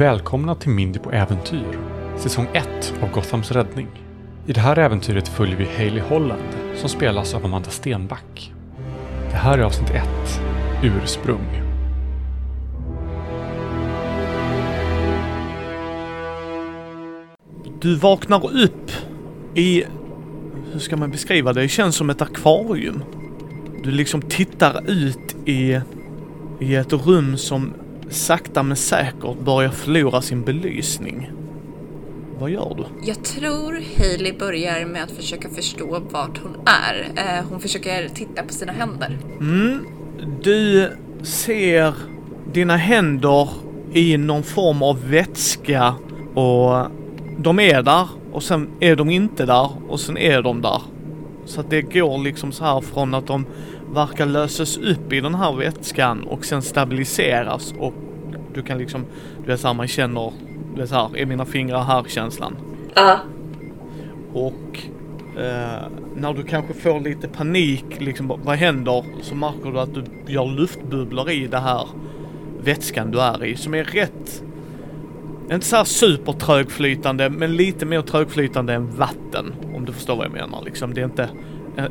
välkomna till Mindy på äventyr, säsong 1 av Gothams räddning. I det här äventyret följer vi Hailey Holland som spelas av Amanda Stenback. Det här är avsnitt 1, Ursprung. Du vaknar upp i, hur ska man beskriva det? Det känns som ett akvarium. Du liksom tittar ut i, i ett rum som sakta men säkert börjar förlora sin belysning. Vad gör du? Jag tror Hailey börjar med att försöka förstå vart hon är. Eh, hon försöker titta på sina händer. Mm, du ser dina händer i någon form av vätska och de är där och sen är de inte där och sen är de där. Så att det går liksom så här från att de verkar lösas upp i den här vätskan och sen stabiliseras och du kan liksom, du vet såhär man känner, du vet såhär, är mina fingrar här känslan. Ja. Och eh, när du kanske får lite panik, liksom vad händer? Så märker du att du gör luftbubblor i det här vätskan du är i som är rätt, inte så här supertrögflytande men lite mer trögflytande än vatten. Om du förstår vad jag menar liksom. Det är inte,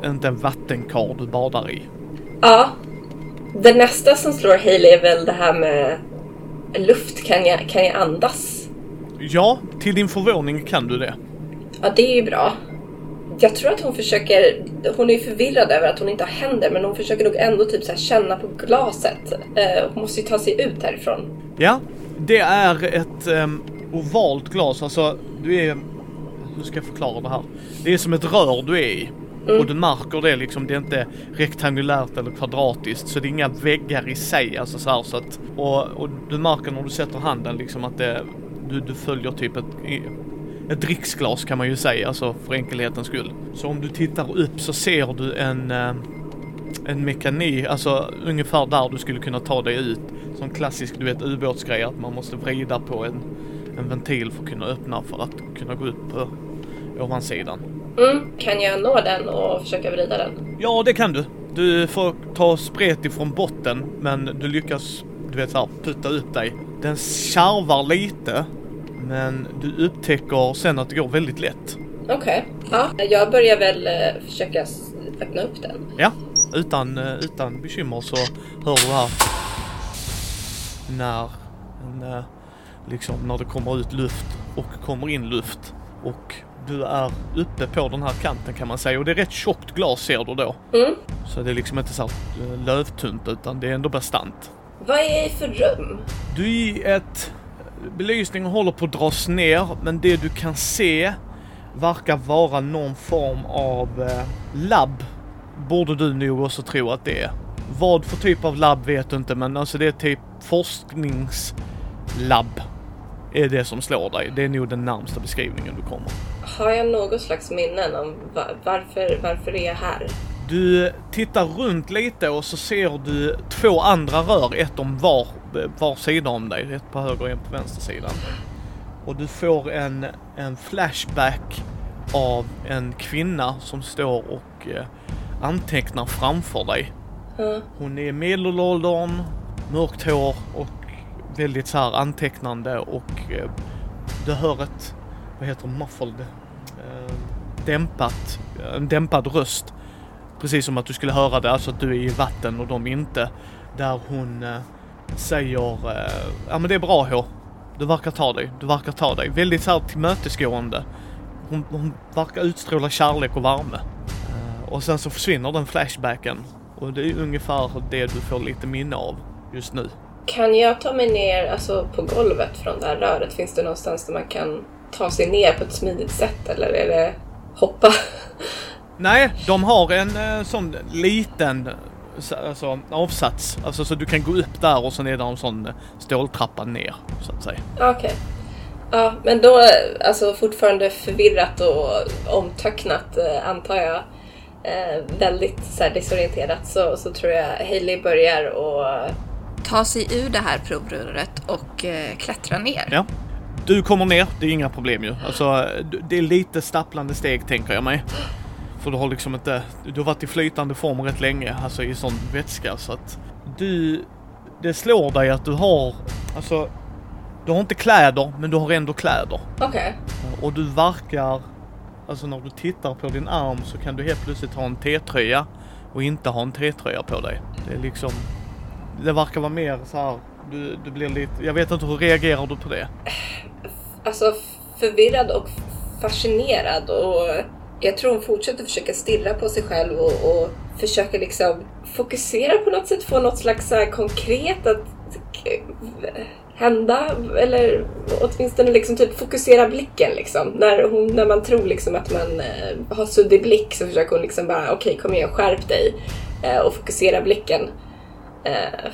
inte en vattenkar du badar i. Ja. Det nästa som slår Hailey är väl det här med luft. Kan jag, kan jag andas? Ja, till din förvåning kan du det. Ja, det är ju bra. Jag tror att hon försöker, hon är ju förvirrad över att hon inte har händer men hon försöker nog ändå typ så känna på glaset. Eh, hon måste ju ta sig ut härifrån. Ja, det är ett um, ovalt glas. Alltså, du är... Hur ska jag förklara det här? Det är som ett rör du är i. Mm. Och du märker det liksom, det är inte rektangulärt eller kvadratiskt. Så det är inga väggar i sig, alltså så här, så att... Och, och du märker när du sätter handen liksom att det... Du, du följer typ ett... Ett dricksglas kan man ju säga, alltså för enkelhetens skull. Så om du tittar upp så ser du en... Eh, en mekanik, alltså ungefär där du skulle kunna ta dig ut. Som klassisk, du vet ubåtsgrej, att man måste vrida på en, en ventil för att kunna öppna för att kunna gå upp på ovansidan. Mm. Kan jag nå den och försöka vrida den? Ja, det kan du. Du får ta spret ifrån botten, men du lyckas, du vet såhär, putta upp dig. Den kärvar lite, men du upptäcker sen att det går väldigt lätt. Okej. Ja, jag börjar väl eh, försöka öppna upp den. Ja, utan, eh, utan bekymmer så hör du här när, en, liksom, när det kommer ut luft och kommer in luft och du är uppe på den här kanten kan man säga och det är rätt tjockt glas ser du då. Mm. Så det är liksom inte så här, eh, lövtunt utan det är ändå bastant. Vad är det för rum? Du är i ett... Belysningen håller på att dras ner, men det du kan se verkar vara någon form av eh, labb. Borde du nog också tro att det är. Vad för typ av labb vet du inte, men alltså det är typ forskningslabb. Är det som slår dig. Det är nog den närmsta beskrivningen du kommer. Har jag något slags minnen om va- varför, varför är jag här? Du tittar runt lite och så ser du två andra rör, ett om var, var sida om dig. Ett på höger och en på vänster sidan. Och du får en, en flashback av en kvinna som står och eh, antecknar framför dig. Ja. Hon är medelåldern, mörkt hår och väldigt så här antecknande och eh, du hör ett, vad heter det, muffled, Eh, dämpat, eh, en dämpad röst. Precis som att du skulle höra det, alltså att du är i vatten och de inte. Där hon eh, säger, eh, ja men det är bra H. Du verkar ta dig, du verkar ta dig. Väldigt såhär tillmötesgående. Hon, hon verkar utstråla kärlek och värme. Eh, och sen så försvinner den flashbacken. Och det är ungefär det du får lite minne av just nu. Kan jag ta mig ner alltså, på golvet från det här röret? Finns det någonstans där man kan ta sig ner på ett smidigt sätt eller är det hoppa? Nej, de har en eh, sån liten så- alltså, avsats. Alltså så du kan gå upp där och sen är det en sån ståltrappa ner så att säga. Okej. Ja, men då alltså fortfarande förvirrat och omtöcknat eh, antar jag. Eh, väldigt så här, desorienterat så, så tror jag Hailey börjar och Ta sig ur det här provröret och eh, klättra ner. Ja. Du kommer ner, det är inga problem ju. Alltså det är lite stapplande steg tänker jag mig. För du har liksom inte, du har varit i flytande form rätt länge, alltså i sån vätska så att du, det slår dig att du har, alltså Du har inte kläder, men du har ändå kläder. Okej. Och du verkar, alltså när du tittar på din arm så kan du helt plötsligt ha en T-tröja och inte ha en T-tröja på dig. Det är liksom, det verkar vara mer så här. Du, du blir lite, jag vet inte hur reagerar du på det? Alltså förvirrad och fascinerad och jag tror hon fortsätter försöka stirra på sig själv och, och försöker liksom fokusera på något sätt, få något slags så här konkret att hända eller åtminstone liksom typ fokusera blicken liksom. När, hon, när man tror liksom att man eh, har suddig blick så försöker hon liksom bara okej kom igen skärp dig eh, och fokusera blicken eh,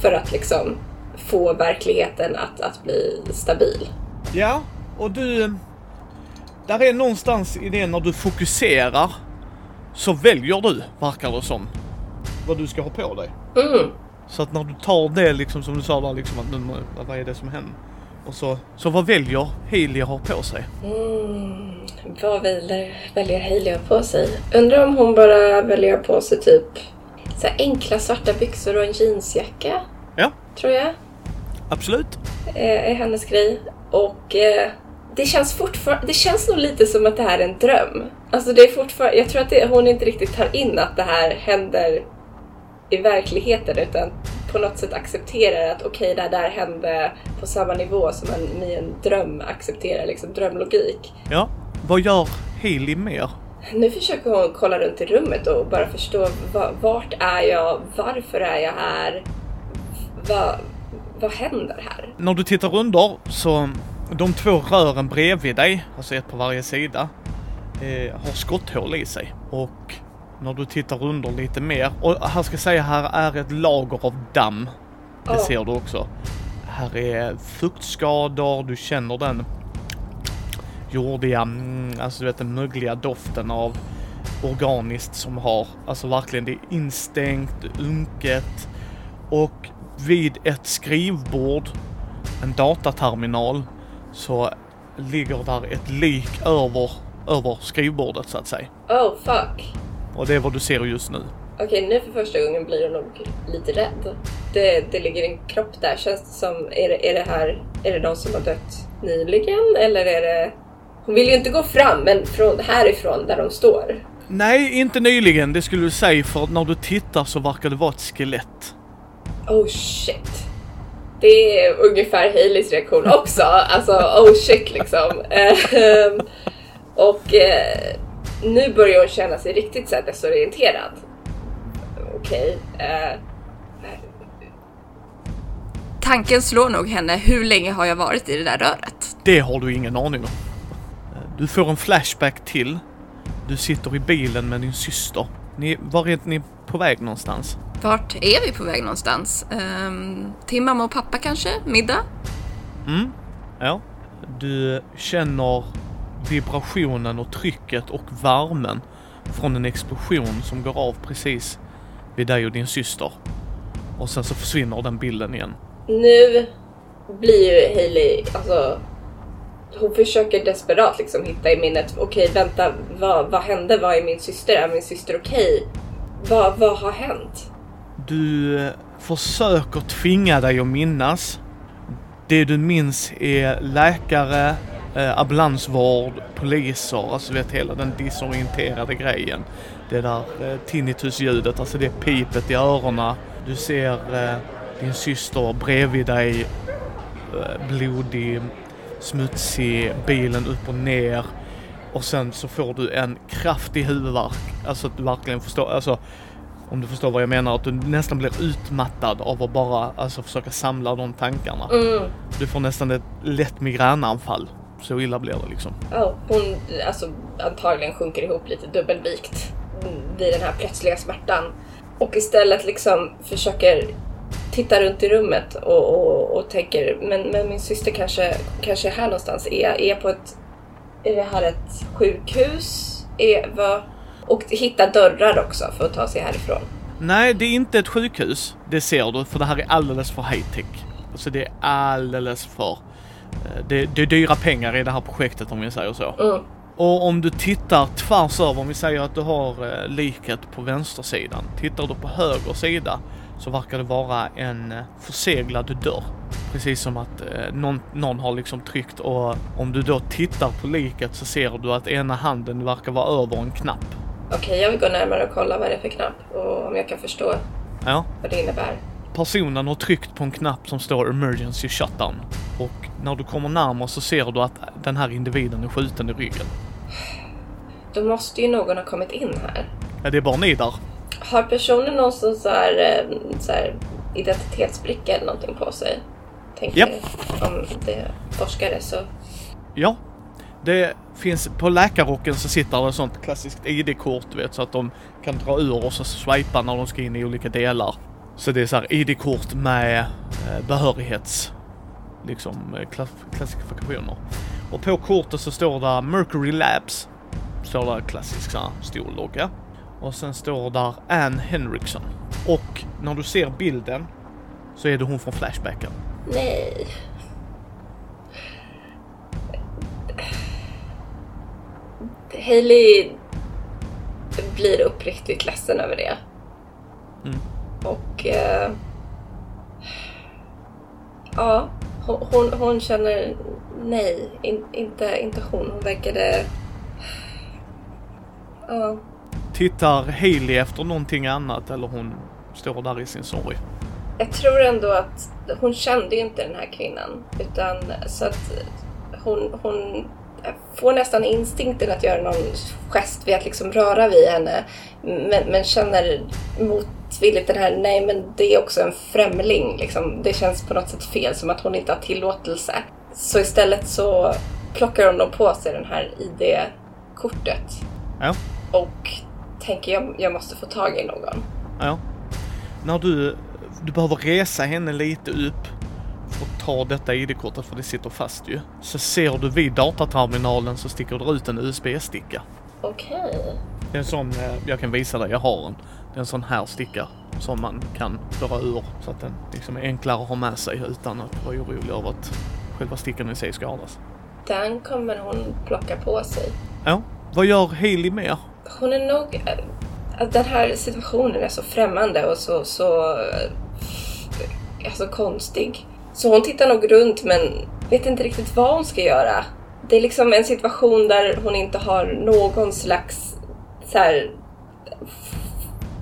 för att liksom få verkligheten att, att bli stabil. Ja, och du... Där är någonstans i det när du fokuserar så väljer du, verkar det som, vad du ska ha på dig. Mm. Så att när du tar det liksom som du sa där liksom att nu, vad är det som händer? Och så, så vad väljer Hailey att ha på sig? Mm. Vad väljer, väljer ha på sig? Undrar om hon bara väljer på sig typ så enkla svarta byxor och en jeansjacka. Ja, Tror jag. absolut. eh, är hennes grej. Och eh, det känns fortfarande, det känns nog lite som att det här är en dröm. Alltså det är fortfarande, jag tror att det, hon inte riktigt tar in att det här händer i verkligheten utan på något sätt accepterar att okej det där hände på samma nivå som man i en dröm accepterar liksom drömlogik. Ja, vad gör Hailey mer? Nu försöker hon kolla runt i rummet och bara förstå va, vart är jag, varför är jag här, vad, vad händer här? När du tittar under så de två rören bredvid dig, alltså ett på varje sida, eh, har skotthål i sig. Och när du tittar under lite mer, och här ska jag säga här är ett lager av damm. Det Ja. ser du också. Här är fuktskador, du känner den jordiga, mm, alltså du vet den mögliga doften av organiskt som har, alltså verkligen det är instängt, unket och vid ett skrivbord, en dataterminal, så ligger där ett lik över, över skrivbordet så att säga. Oh fuck. Och det är vad du ser just nu. Okej, nu för första gången blir hon nog lite rädd. Det, det ligger en kropp där. Känns det som, är det, är det här, är det någon som har dött nyligen eller är det... Hon vill ju inte gå fram, men från härifrån där de står. Nej, inte nyligen, det skulle du säga för när du tittar så verkar det vara ett skelett. Oh shit. Det är ungefär Haileys reaktion också. Alltså oh shit liksom. Ehm, och eh, nu börjar hon känna sig riktigt så här desorienterad. Okej. eh, Tanken slår nog henne, hur länge har jag varit i det där röret? Det har du ingen aning om. Du får en flashback till. Du sitter i bilen med din syster. Ni, var är ni på väg någonstans? Vart är vi på väg någonstans? Um, till mamma och pappa kanske? Middag? Mm, ja. Du känner vibrationen och trycket och värmen från en explosion som går av precis vid dig och din syster. Och sen så försvinner den bilden igen. nu blir ju Hailey, alltså hon försöker desperat liksom hitta i minnet, okej vänta, vad, vad hände? Vad är min syster? Är min syster okej? Vad, vad har hänt? Du försöker tvinga dig att minnas. Det du minns är läkare, eh, ambulansvård, poliser, alltså vet hela den disorienterade grejen. Det där eh, tinnitus-ljudet, alltså det pipet i öronen. Du ser eh, din syster bredvid dig, eh, blodig, smutsig, bilen upp och ner. Och sen så får du en kraftig huvudvärk. Alltså att du verkligen förstår, alltså om du förstår vad jag menar, att du nästan blir utmattad av att bara alltså, försöka samla de tankarna. Mm. Du får nästan ett lätt migränanfall. Så illa blir det liksom. Ja, hon alltså, antagligen sjunker ihop lite dubbelvikt vid den här plötsliga smärtan. Och istället liksom försöker titta runt i rummet och, och, och tänker, men, men min syster kanske, kanske är här någonstans. Är, jag- är jag på ett, är det här ett sjukhus? Är, vad? Och hitta dörrar också för att ta sig härifrån. Nej, det är inte ett sjukhus. Det ser du, för det här är alldeles för high tech. Alltså det är alldeles för... eh, Det, det är dyra pengar i det här projektet om vi säger så. Mm. Och om du tittar tvärs över, om vi säger att du har eh, liket på vänstersidan. Tittar du på höger sida så verkar det vara en eh, förseglad dörr. Precis som att eh, någon, någon har liksom tryckt och om du då tittar på liket så ser du att ena handen verkar vara över en knapp. Okej, jag vill gå närmare och kolla vad det är för knapp och om jag kan förstå Ja. vad det innebär. Personen har tryckt på en knapp som står emergency shutdown. Och när du kommer närmare så ser du att den här individen är skjuten i ryggen. Då måste ju någon ha kommit in här. Ja, det är bara ni där. Har personen någon sån så här, eh, så här identitetsbricka eller någonting på sig? Tänker Japp. om det är forskare så... Ja. Det finns, på läkarrocken så sitter det ett sånt klassiskt ID-kort vet så att de kan dra ur och så swipa när de ska in i olika delar. Så det är så här ID-kort med eh, behörighets liksom eh, klass- klassifikationer. Och på kortet så står det Mercury Labs. Står där klassisk så här stor logga. Och sen står där Ann Henriksson. Och när du ser bilden så är det hon från Flashbacken. Nej. Hailey blir uppriktigt ledsen över det. Mm. Och... Eh, ja, hon, hon, känner nej. In, inte, inte hon. Hon verkade... Ja. Tittar Hailey efter någonting annat eller hon står där i sin sorg? Jag tror ändå att hon kände ju inte den här kvinnan. Utan så att hon, hon får nästan instinkten att göra någon gest vid att liksom röra vid henne. Men, men känner motvilligt den här, nej men det är också en främling. Liksom. Det känns på något sätt fel, som att hon inte har tillåtelse. Så istället så plockar hon då på sig den här ID-kortet. Ja. Och tänker jag, jag måste få tag i någon. Ja. När du, du behöver resa henne lite upp för att ta detta ID-kortet för det sitter fast ju. Så ser du vid dataterminalen så sticker det ut en USB-sticka. Okej. Det är en sån, eh, jag kan visa dig, jag har en. Det är en sån här sticka som man kan dra ur så att den liksom är enklare att ha med sig utan att vara orolig över att själva stickan i sig skadas. Den kommer hon plocka på sig. Ja. Vad gör Hailey mer? Hon är nog... Att den här situationen är så främmande och så, så alltså konstig. Så hon tittar nog runt men vet inte riktigt vad hon ska göra. Det är liksom en situation där hon inte har någon slags så här,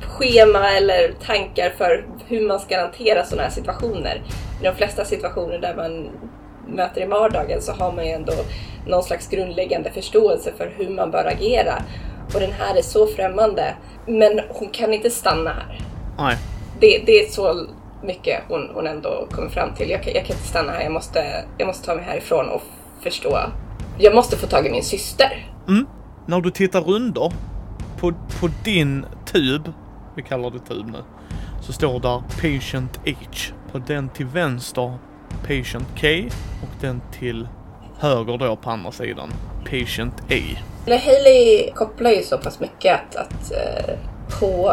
schema eller tankar för hur man ska hantera sådana här situationer. I de flesta situationer där man möter i vardagen så har man ju ändå någon slags grundläggande förståelse för hur man bör agera. Och den här är så främmande. Men hon kan inte stanna här. Nej. Det, det är så mycket hon, hon ändå kommer fram till. Jag kan, jag kan inte stanna här, jag måste, jag måste ta mig härifrån och förstå. Jag måste få tag i min syster. Mm. När du tittar under på, på din tub, vi kallar det tub nu, så står där Patient H. På den till vänster Patient K och den till höger då på andra sidan Patient A. Eller Hailey kopplar ju så pass mycket att, att eh, H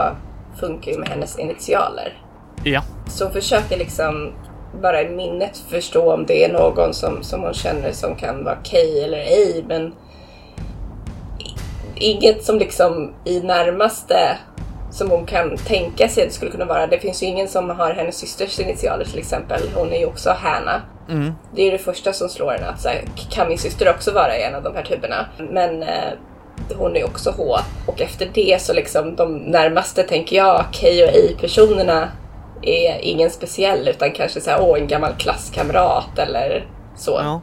funkar ju med hennes initialer. Ja. Så hon försöker liksom bara i minnet förstå om det är någon som, som hon känner som kan vara K eller ej, men inget som liksom i närmaste som hon kan tänka sig att det skulle kunna vara. Det finns ju ingen som har hennes systers initialer till exempel. Hon är ju också Hanna. Mm. Det är det första som slår en att så här, kan min syster också vara i en av de här tuberna? Men eh, hon är också H. Och efter det så liksom de närmaste tänker jag, K och I-personerna är ingen speciell utan kanske så här, åh en gammal klasskamrat eller så. Ja.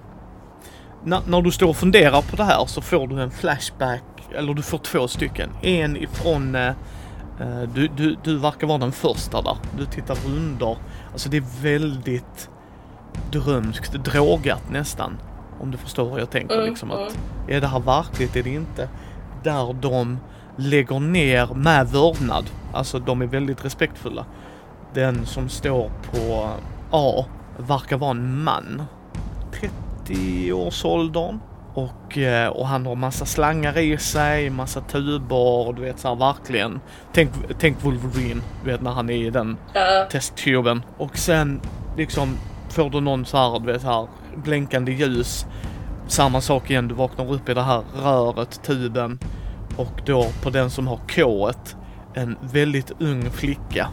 När, när du står och funderar på det här så får du en flashback, eller du får två stycken. En ifrån, eh, eh, du, du, du verkar vara den första där. Du tittar under. Alltså det är väldigt drömskt, drogat nästan. Om du förstår vad jag tänker Mm, liksom att, mm. är det här verkligt, är det inte? Där de lägger ner med vördnad. Alltså de är väldigt respektfulla. Den som står på A verkar vara en man. 30-årsåldern. Och, eh, och han har massa slangar i sig, massa tuber, du vet såhär verkligen. Tänk, tänk Wolverine, du vet när han är i den Ja, testtuben. Och sen liksom får du någon så här, du vet så här blänkande ljus. Samma sak igen, du vaknar upp i det här röret, tuben. Och då på den som har K en väldigt ung flicka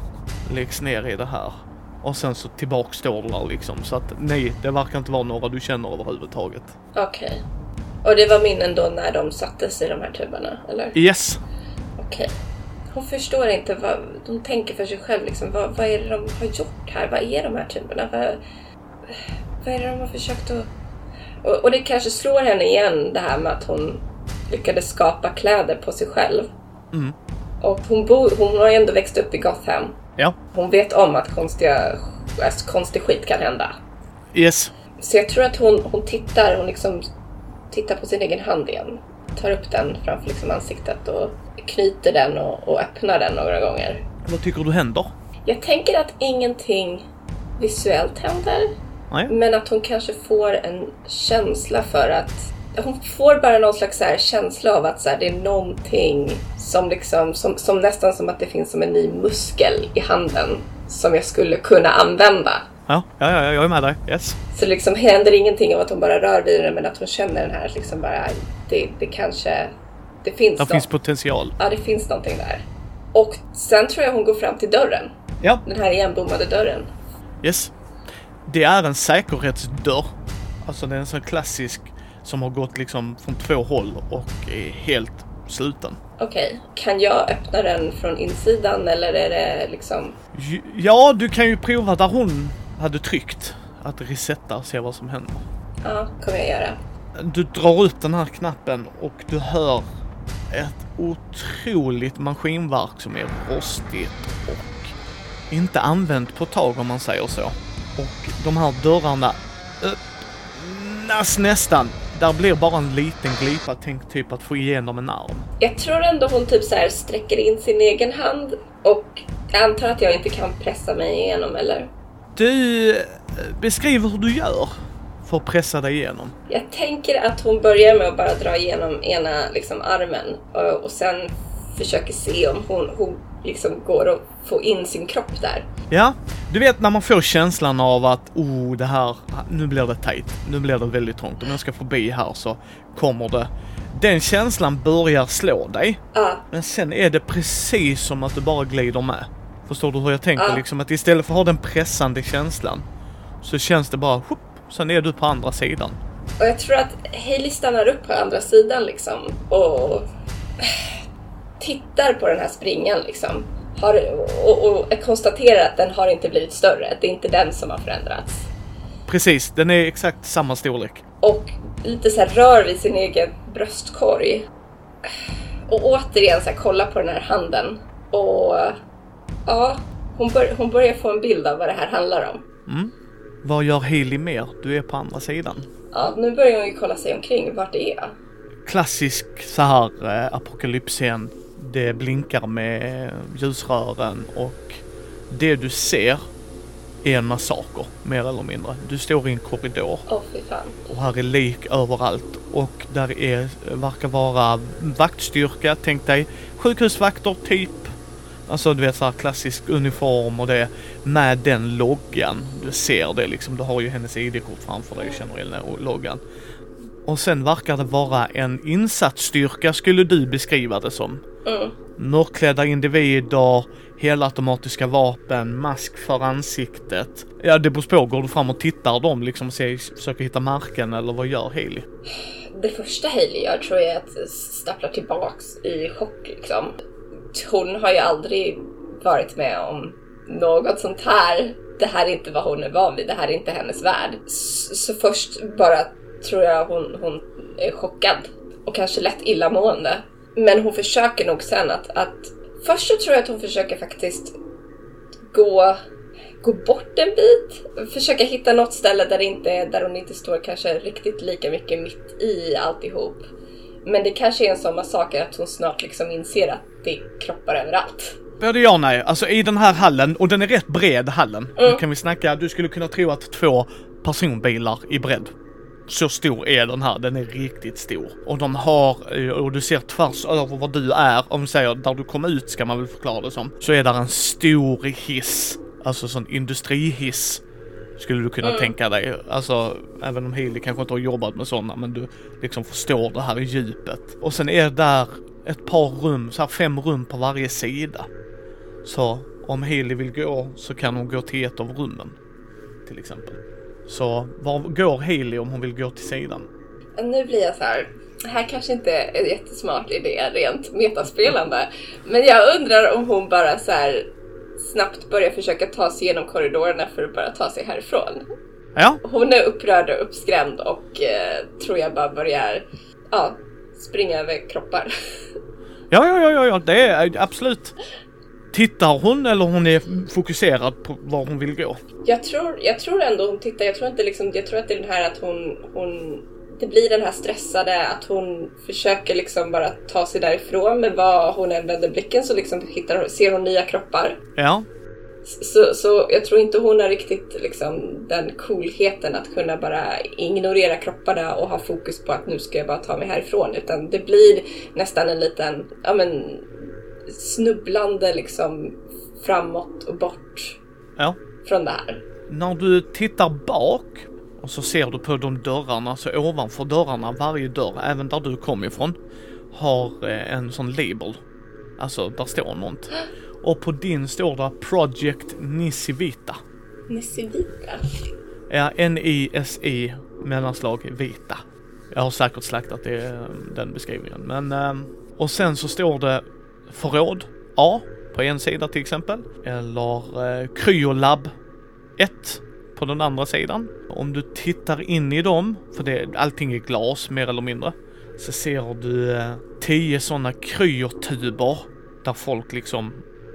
läggs ner i det här. Och sen så tillbaks står du där liksom. Så att nej, det verkar inte vara några du känner överhuvudtaget. Okej. Och det var minnen då när de sattes i de här tuberna, eller? Yes. Okej. Hon förstår inte vad de tänker för sig själv. Liksom. Vad, vad är det de har gjort här? Vad är de här tuberna? Vad, vad är det de har försökt att... Och, och det kanske slår henne igen det här med att hon lyckades skapa kläder på sig själv. Mm. Och hon, bor, hon har ju ändå växt upp i Gotham. Ja. Hon vet om att konstiga, alltså, konstig skit kan hända. Yes. Så jag tror att hon, hon tittar, hon liksom tittar på sin egen hand igen. Tar upp den framför liksom ansiktet och knyter den och, och öppnar den några gånger. Vad tycker du händer? Jag tänker att ingenting visuellt händer. Nej. Men att hon kanske får en känsla för att hon får bara någon slags så här känsla av att så här, det är någonting som liksom, som, som nästan som att det finns som en ny muskel i handen som jag skulle kunna använda. Ja, ja, ja, jag är med dig. Yes. Så det liksom händer ingenting av att hon bara rör vid den men att hon känner den här liksom bara, det, det kanske, det finns Där något. finns potential. Ja, det finns någonting där. Och sen tror jag hon går fram till dörren. Ja. Den här igenbommade dörren. Yes. Det är en säkerhetsdörr. Alltså det är en sån klassisk som har gått liksom från två håll och är helt sluten. Okej, kan jag öppna den från insidan eller är det liksom... Ja, du kan ju prova där hon hade tryckt. Att resetta och se vad som händer. Ja, kommer jag göra. Du drar upp den här knappen och du hör ett otroligt maskinverk som är rostigt och inte använt på ett tag om man säger så. Och de här dörrarna öppnas nästan. Där blir bara en liten glipa, tänk typ att få igenom en arm. Jag tror ändå hon typ så här sträcker in sin egen hand och jag antar att jag inte kan pressa mig igenom eller? Du eh, beskriver hur du gör för att pressa dig igenom. Jag tänker att hon börjar med att bara dra igenom ena liksom, armen och, och sen försöker se om hon, hon liksom går att få in sin kropp där. Ja, du vet när man får känslan av att oh, det här, nu blir det tajt, nu blir det väldigt trångt. Om jag ska förbi här så kommer det. Den känslan börjar slå dig, Ja, men sen är det precis som att du bara glider med. Förstår du hur jag tänker? Ja. Liksom att istället för att ha den pressande känslan så känns det bara, whoop, sen är du på andra sidan. och jag tror att Hailey stannar upp på andra sidan liksom och tittar på den här springan liksom. Har, och, och konstaterar att den har inte blivit större. Det är inte den som har förändrats. Precis, den är exakt samma storlek. och lite så här rör vid sin egen bröstkorg. Och återigen så här kolla på den här handen. Och ja, hon, bör, hon börjar få en bild av vad det här handlar om. Vad gör Haley mer? Du är på andra sidan. Ja, nu börjar hon ju kolla sig omkring. Vart är jag? klassisk så här eh, apokalypsscen. Det blinkar med ljusrören och det du ser är en massaker, mer eller mindre. Du står i en korridor fan. och här är lik överallt och där är, verkar vara vaktstyrka, tänk dig sjukhusvakter typ. Alltså du vet såhär klassisk uniform och det med den loggan. Du ser det liksom, du har ju hennes ID-kort framför dig och känner igen loggan. Och sen verkar det vara en insatsstyrka skulle du beskriva det som. Mm. Mörkklädda individer, helautomatiska vapen, mask för ansiktet. Ja det beror på, går du fram och tittar dem liksom och ser, försöker hitta märken eller vad gör Haley? Det första Hailey gör tror jag är att stappla tillbaks i chock liksom. Hon har ju aldrig varit med om något sånt här. Det här är inte vad hon är van vid, det här är inte hennes värld. Så först bara tror jag hon, hon är chockad och kanske lätt illamående. Men hon försöker nog sen att, att först så tror jag att hon försöker faktiskt gå, gå bort en bit. Försöka hitta något ställe där, inte, där hon inte står kanske riktigt lika mycket mitt i alltihop. Men det kanske är en sån massaker att hon snart liksom inser att det är kroppar överallt. Både ja och nej. Alltså i den här hallen, och den är rätt bred hallen. Nu Mm. kan vi snacka, du skulle kunna tro att två personbilar i bredd. Så stor är den här, den är riktigt stor. Och de har, eh, och du ser tvärs över var du är, om vi säger där du kom ut ska man väl förklara det som. Så är där en stor hiss, alltså sån industrihiss. Skulle du kunna tänka dig. Alltså, även om Healy kanske inte har jobbat med sådana, men du liksom förstår det här djupet. Och sen är där ett par rum, så här fem rum på varje sida. Så om Haley vill gå så kan hon gå till ett av rummen. Till exempel. Så var går Haley om hon vill gå till sidan? Nu blir jag så här. Det här kanske inte är en jättesmart idé rent metaspelande. Men jag undrar om hon bara så här snabbt börjar försöka ta sig igenom korridorerna för att bara ta sig härifrån. Ja, Hon är upprörd och uppskrämd och eh, tror jag bara börjar ja, springa över kroppar. ja, ja, ja, ja, det är absolut. Tittar hon eller hon är fokuserad på var hon vill gå? Jag tror, jag tror ändå hon tittar, jag tror inte liksom, jag tror att det är den här att hon, hon det blir den här stressade att hon försöker liksom bara ta sig därifrån men vad hon än vänder blicken så liksom hittar, ser hon nya kroppar. Ja, Så, så jag tror inte hon har riktigt liksom den coolheten att kunna bara ignorera kropparna och ha fokus på att nu ska jag bara ta mig härifrån. Utan det blir nästan en liten, ja men snubblande liksom framåt och bort ja. från det här. När du tittar bak och så ser du på de dörrarna, så ovanför dörrarna, varje dörr, även där du kom ifrån, har eh, en sån label. Alltså, där står något. Och på din står det Project Nisivita. Nissivita. Ja, N-I-S-I mellanslag Vita. Jag har säkert slaktat det, eh, den beskrivningen. Men, ehm, och sen så står det förråd A på en sida till exempel. Eller eh, Kryolab 1 på den andra sidan. Om du tittar in i dem, för det, allting är glas mer eller mindre, så ser du eh, tio sådana kryotuber där folk liksom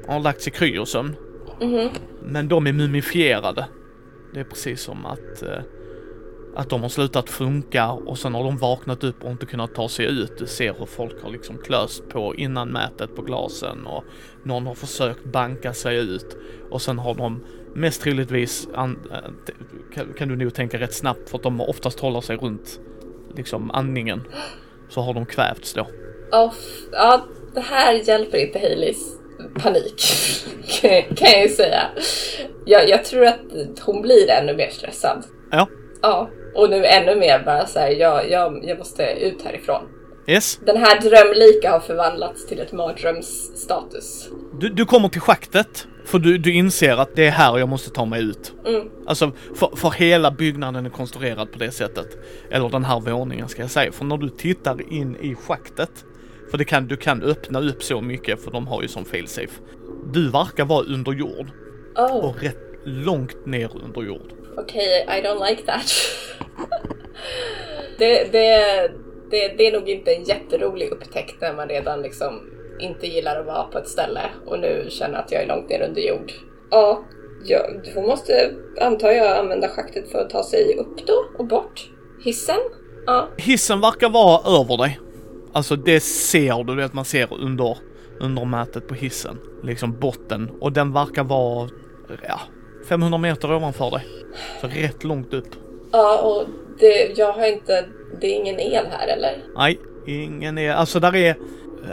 har lagt sig i kryosömn. Mhm. Men de är mumifierade. Det är precis som att, eh, att de har slutat funka och sen har de vaknat upp och inte kunnat ta sig ut. Du ser hur folk har liksom klöst på innanmätet på glasen och någon har försökt banka sig ut och sen har de mest troligtvis, kan, du nog tänka rätt snabbt för att de oftast håller sig runt liksom andningen. Så har de kvävts då. Ja, f- ja, det här hjälper inte Haleys panik. kan- kan jag ju säga. Jag, jag tror att hon blir ännu mer stressad. Ja, Ja, och nu ännu mer bara så här, jag, jag, jag måste ut härifrån. yes. Den här drömlika har förvandlats till ett mardrömsstatus. Du, du kommer till schaktet, för du, du inser att det är här jag måste ta mig ut. Mm. Alltså, för, för hela byggnaden är konstruerad på det sättet. Eller den här våningen ska jag säga. För när du tittar in i schaktet, för det kan, du kan öppna upp så mycket för de har ju som failsafe. Du verkar vara under jord Oh, och rätt långt ner under jord okej, I don't like that. det, det, det, det är nog inte en jätterolig upptäckt när man redan liksom inte gillar att vara på ett ställe och nu känner att jag är långt ner under jord. Ja, ja hon måste antar jag använda schaktet för att ta sig upp då och bort. Hissen? Ja. Hissen verkar vara över dig. Alltså det ser du, det man ser under, under mätet på hissen. Liksom botten. Och den verkar vara, ja, 500 meter ovanför dig. Så rätt långt upp. Ja, och det, jag har inte, det är ingen el här eller? Nej, ingen är, alltså där är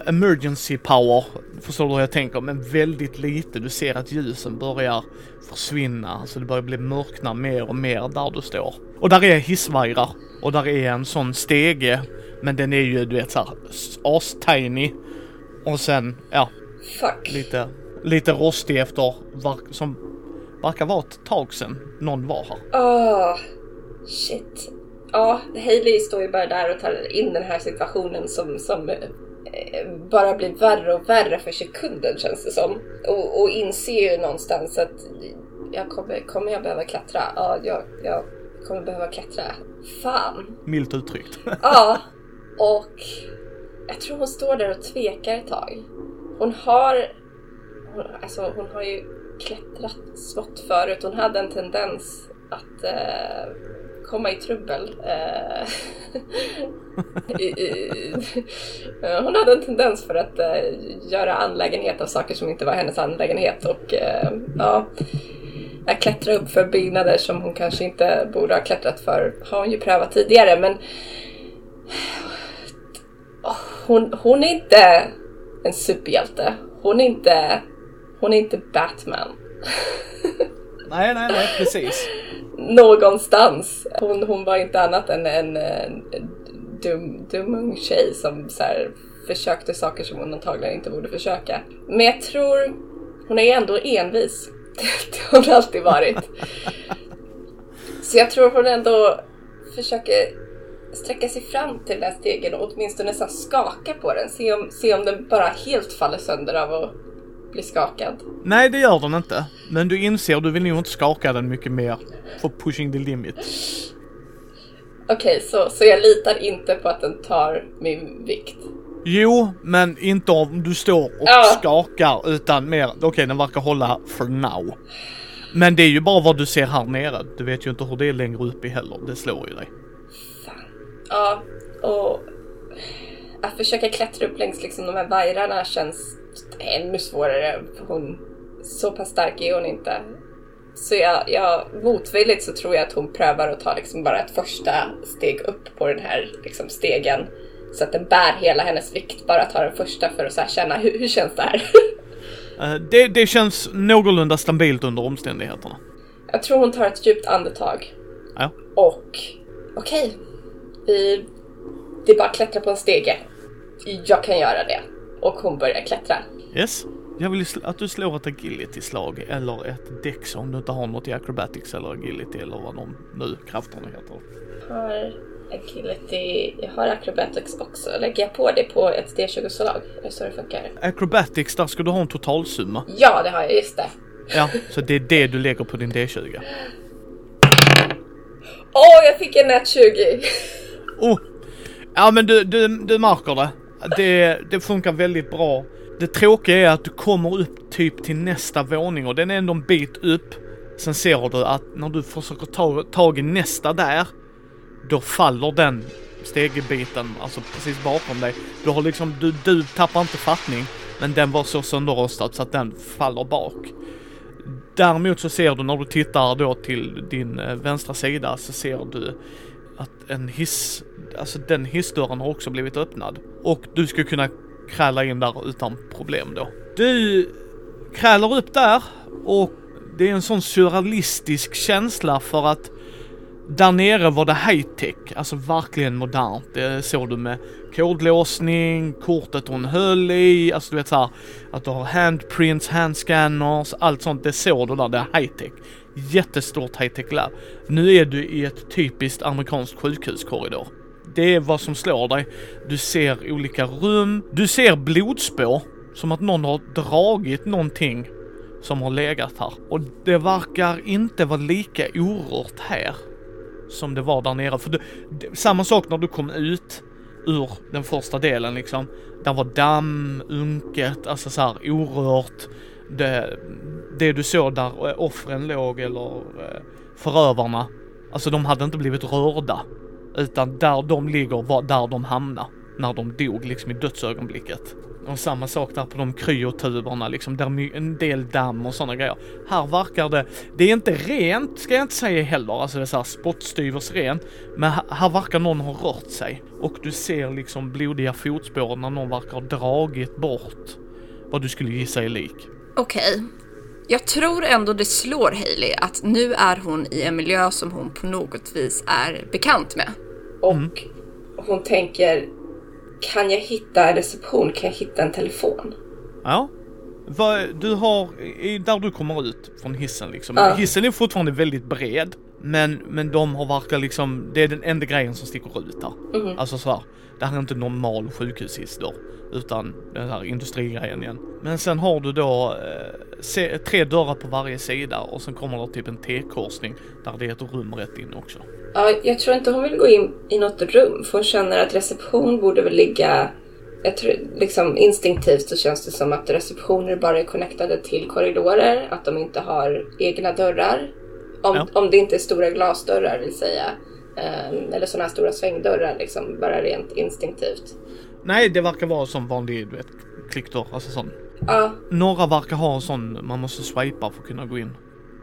emergency power, förstår du hur jag tänker, men väldigt lite. Du ser att ljusen börjar försvinna, alltså det börjar bli mörkna mer och mer där du står. Och där är hissvajrar och där är en sån stege, men den är ju du vet såhär as-tiny. Och sen, ja, Fuck. lite, lite rostig efter, som verkar vara ett tag sedan någon var här. Ah, shit. Ja, Hailey står ju bara där och tar in den här situationen som, som eh, bara blir värre och värre för sekunden känns det som. Och, och inser ju någonstans att jag kommer, kommer jag behöva klättra? Ja, jag, jag kommer behöva klättra. Fan. Milt uttryckt. Ja, och jag tror hon står där och tvekar ett tag. Hon har, hon, alltså hon har ju klättrat smått förut. Hon hade en tendens att eh, komma i trubbel. Eh, eh, hon hade en tendens för att eh, göra anlägenhet av saker som inte var hennes anlägenhet och eh, ja, att klättra upp för byggnader som hon kanske inte borde ha klättrat för har hon ju prövat tidigare men oh, hon, hon är inte en superhjälte. Hon är inte, hon är inte Batman. nej, nej, nej, precis. Någonstans. Hon, hon var inte annat än en, en dum, dum ung tjej som så här, försökte saker som hon antagligen inte borde försöka. Men jag tror hon är ändå envis. Det har hon alltid varit. Så jag tror hon ändå försöker sträcka sig fram till den här stegen och åtminstone så skaka på den. Se om, se om den bara helt faller sönder av att bli skakad. Nej, det gör den inte. Men du inser, du vill nog inte skaka den mycket mer för pushing the limit. Okej, så, så jag litar inte på att den tar min vikt. Jo, men inte om du står och Ja. skakar utan mer, okej den verkar hålla for now. Men det är ju bara vad du ser här nere. Du vet ju inte hur det är längre upp i heller. Det slår ju dig. Fan. Ja, och att försöka klättra upp längs liksom de här vajrarna känns ännu svårare. Hon, så pass stark är hon inte. Så jag, jag motvilligt så tror jag att hon prövar att ta liksom bara ett första steg upp på den här liksom stegen. Så att den bär hela hennes vikt, bara ta den första för att så känna hur, hur känns det här? Eh, det, det känns någorlunda stabilt under omständigheterna. jag tror hon tar ett djupt andetag. Ja. Och okej, vi... Det är bara att klättra på en stege. Jag kan göra det. Och hon börjar klättra. Yes. Jag vill att du slår ett agility-slag eller ett dex om du inte har något i acrobatics eller agility eller vad de nu krafterna heter. Jag har agility, jag har acrobatics också. Lägger jag på det på ett D20-slag? Är det så det funkar? Acrobatics, där ska du ha en totalsumma. Ja, det har jag, just det. Ja, så det är det du lägger på din D20. Åh, jag fick en nät 20! Oh. Ja men du, du, du märker det det. Det funkar väldigt bra. Det tråkiga är att du kommer upp typ till nästa våning och den är ändå en bit upp. Sen ser du att när du försöker ta tag i nästa där, då faller den stegebiten, alltså precis bakom dig. Du har liksom, du, du tappar inte fattning, men den var så sönderrostad så att den faller bak. Däremot så ser du när du tittar då till din eh, vänstra sida så ser du att en hiss, alltså den hissdörren har också blivit öppnad. Och du ska kunna kräla in där utan problem då. Du krälar upp där och det är en sån surrealistisk känsla för att där nere var det high-tech, alltså verkligen modernt. Det såg du med kodlåsning, kortet hon höll i, alltså du vet såhär att du har handprints, handscanners, allt sånt. Det såg du där, det är high-tech. Jättestort high-tech lab. Nu är du i ett typiskt amerikanskt sjukhuskorridor. Det är vad som slår dig. Du ser olika rum, du ser blodspår. Som att någon har dragit någonting som har legat här. Och det verkar inte vara lika orört här som det var där nere. För du, det, samma sak när du kom ut ur den första delen liksom. Där var damm, unket, alltså så här orört. Det, det du såg där eh, offren låg eller eh, förövarna, alltså de hade inte blivit rörda. Utan där de ligger var där de hamnade. När de dog liksom i dödsögonblicket. Och samma sak där på de kryotuberna liksom, där en del damm och sådana grejer. Här verkar det, det är inte rent ska jag inte säga heller, alltså det är såhär spottstyvers rent. Men här verkar någon ha rört sig. Och du ser liksom blodiga fotspår när någon verkar ha dragit bort vad du skulle gissa är lik. Okej. Jag tror ändå det slår Hailey att nu är hon i en miljö som hon på något vis är bekant med. Och Mm. hon tänker, kan jag hitta en reception? Kan jag hitta en telefon? Ja. Vad, du har, där du kommer ut från hissen liksom. Ja. Hissen är fortfarande väldigt bred. Men, men de har verkar liksom, det är den enda grejen som sticker ut här. Mhm. Alltså så här, det här är inte normal sjukhushiss då. Utan den här industrigrejen igen. Men sen har du då eh, se, tre dörrar på varje sida och sen kommer det typ en T-korsning där det är ett rum rätt in också. Ja, jag tror inte hon vill gå in i något rum för hon känner att reception borde väl ligga... Jag tror liksom instinktivt så känns det som att receptioner bara är connectade till korridorer, att de inte har egna dörrar. Om, Ja. om det inte är stora glasdörrar vill säga. Ehm, eller sådana här stora svängdörrar liksom, bara rent instinktivt. Nej, det verkar vara som vanlig, du vet, klickdörr, alltså sån. Ja, Några verkar ha en sån man måste swipa för att kunna gå in.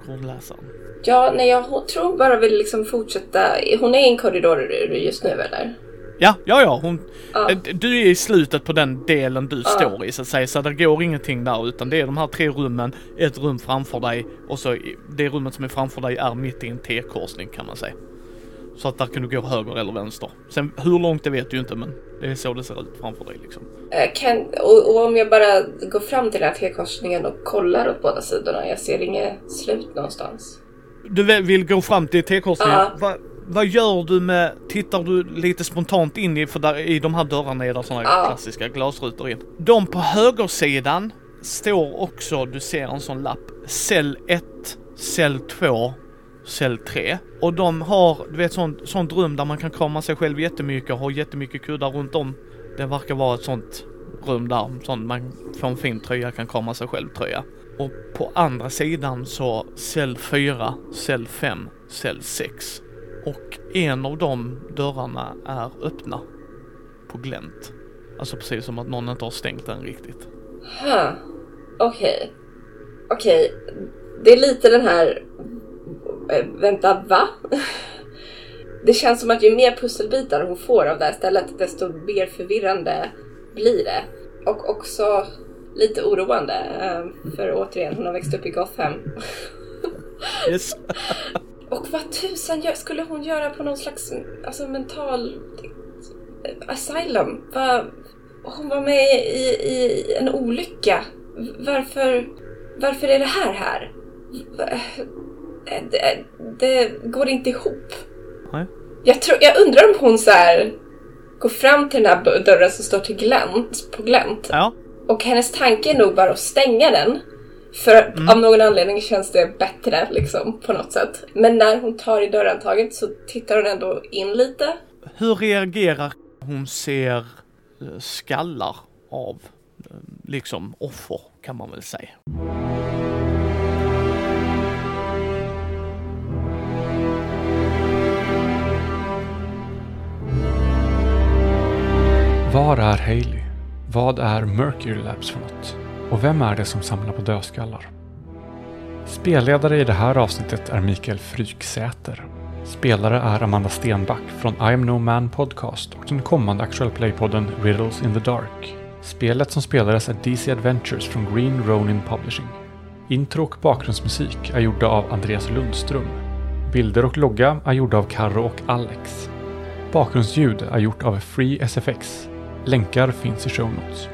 Kodläsaren. ja nej jag tror bara vill liksom fortsätta. Hon är i en korridor just nu eller? Ja, ja, ja, hon, Ja. eh, Du är i slutet på den delen du Ja. står i så att säga, så det går ingenting där utan det är de här tre rummen, ett rum framför dig och så det rummet som är framför dig är mitt i en T-korsning kan man säga. Så att där kan du gå höger eller vänster. Sen hur långt det vet du inte men det är så det ser ut framför dig liksom. Eh, Kan, och, och om jag bara går fram till den här T-korsningen och kollar åt båda sidorna, jag ser inget slut någonstans. Du vill gå fram till T-korsningen. Ja. Va, vad gör du med, tittar du lite spontant in i, för där, i de här dörrarna är det sådana Ja. klassiska glasrutor in. De på högersidan står också, du ser en sån lapp, cell 1, cell 2, cell 3. Och de har, du vet sånt, sånt rum där man kan krama sig själv jättemycket och ha jättemycket kuddar runt om. Det verkar vara ett sånt rum där, sånt man får en fin tröja, kan krama sig själv tröja. Och på andra sidan så cell 4, cell 5, cell 6. Och en av de dörrarna är öppna på glänt. Alltså precis som att någon inte har stängt den riktigt. Huh. Okej. Okej. Det är lite den här... eh, Vänta, va? Det känns som att ju mer pusselbitar hon får av det här stället, desto mer förvirrande blir det. Och också lite oroande. eh, För återigen, hon har växt upp i Gotham. Yes. Och vad tusan gör, skulle hon göra på någon slags alltså, mental eh, asylum? Hon var med i, i en olycka. Varför, varför är det här här? Eh, Det, det går inte ihop. Nej. Jag, tror, jag undrar om hon så här går fram till den här dörren som står till glänt, på glänt Ja, och hennes tanke är nog bara att stänga den. För av någon anledning känns det bättre liksom på något sätt. Men när hon tar i dörrhandtaget så tittar hon ändå in lite. hur reagerar hon ser eh, skallar av eh, liksom offer kan man väl säga. Var är Haley? Vad är Mercury Labs för något? Och vem är det som samlar på dödskallar? Spelledare i det här avsnittet är Mikael Fryksäter. Spelare är Amanda Stenback från I am no man podcast och den kommande Actual Play-podden Riddles in the Dark. Spelet som spelades är DC Adventures från Green Ronin Publishing. Intro och bakgrundsmusik är gjorda av Andreas Lundström. Bilder och logga är gjorda av Carro och Alex. Bakgrundsljud är gjort av Free SFX. Länkar finns i show notes.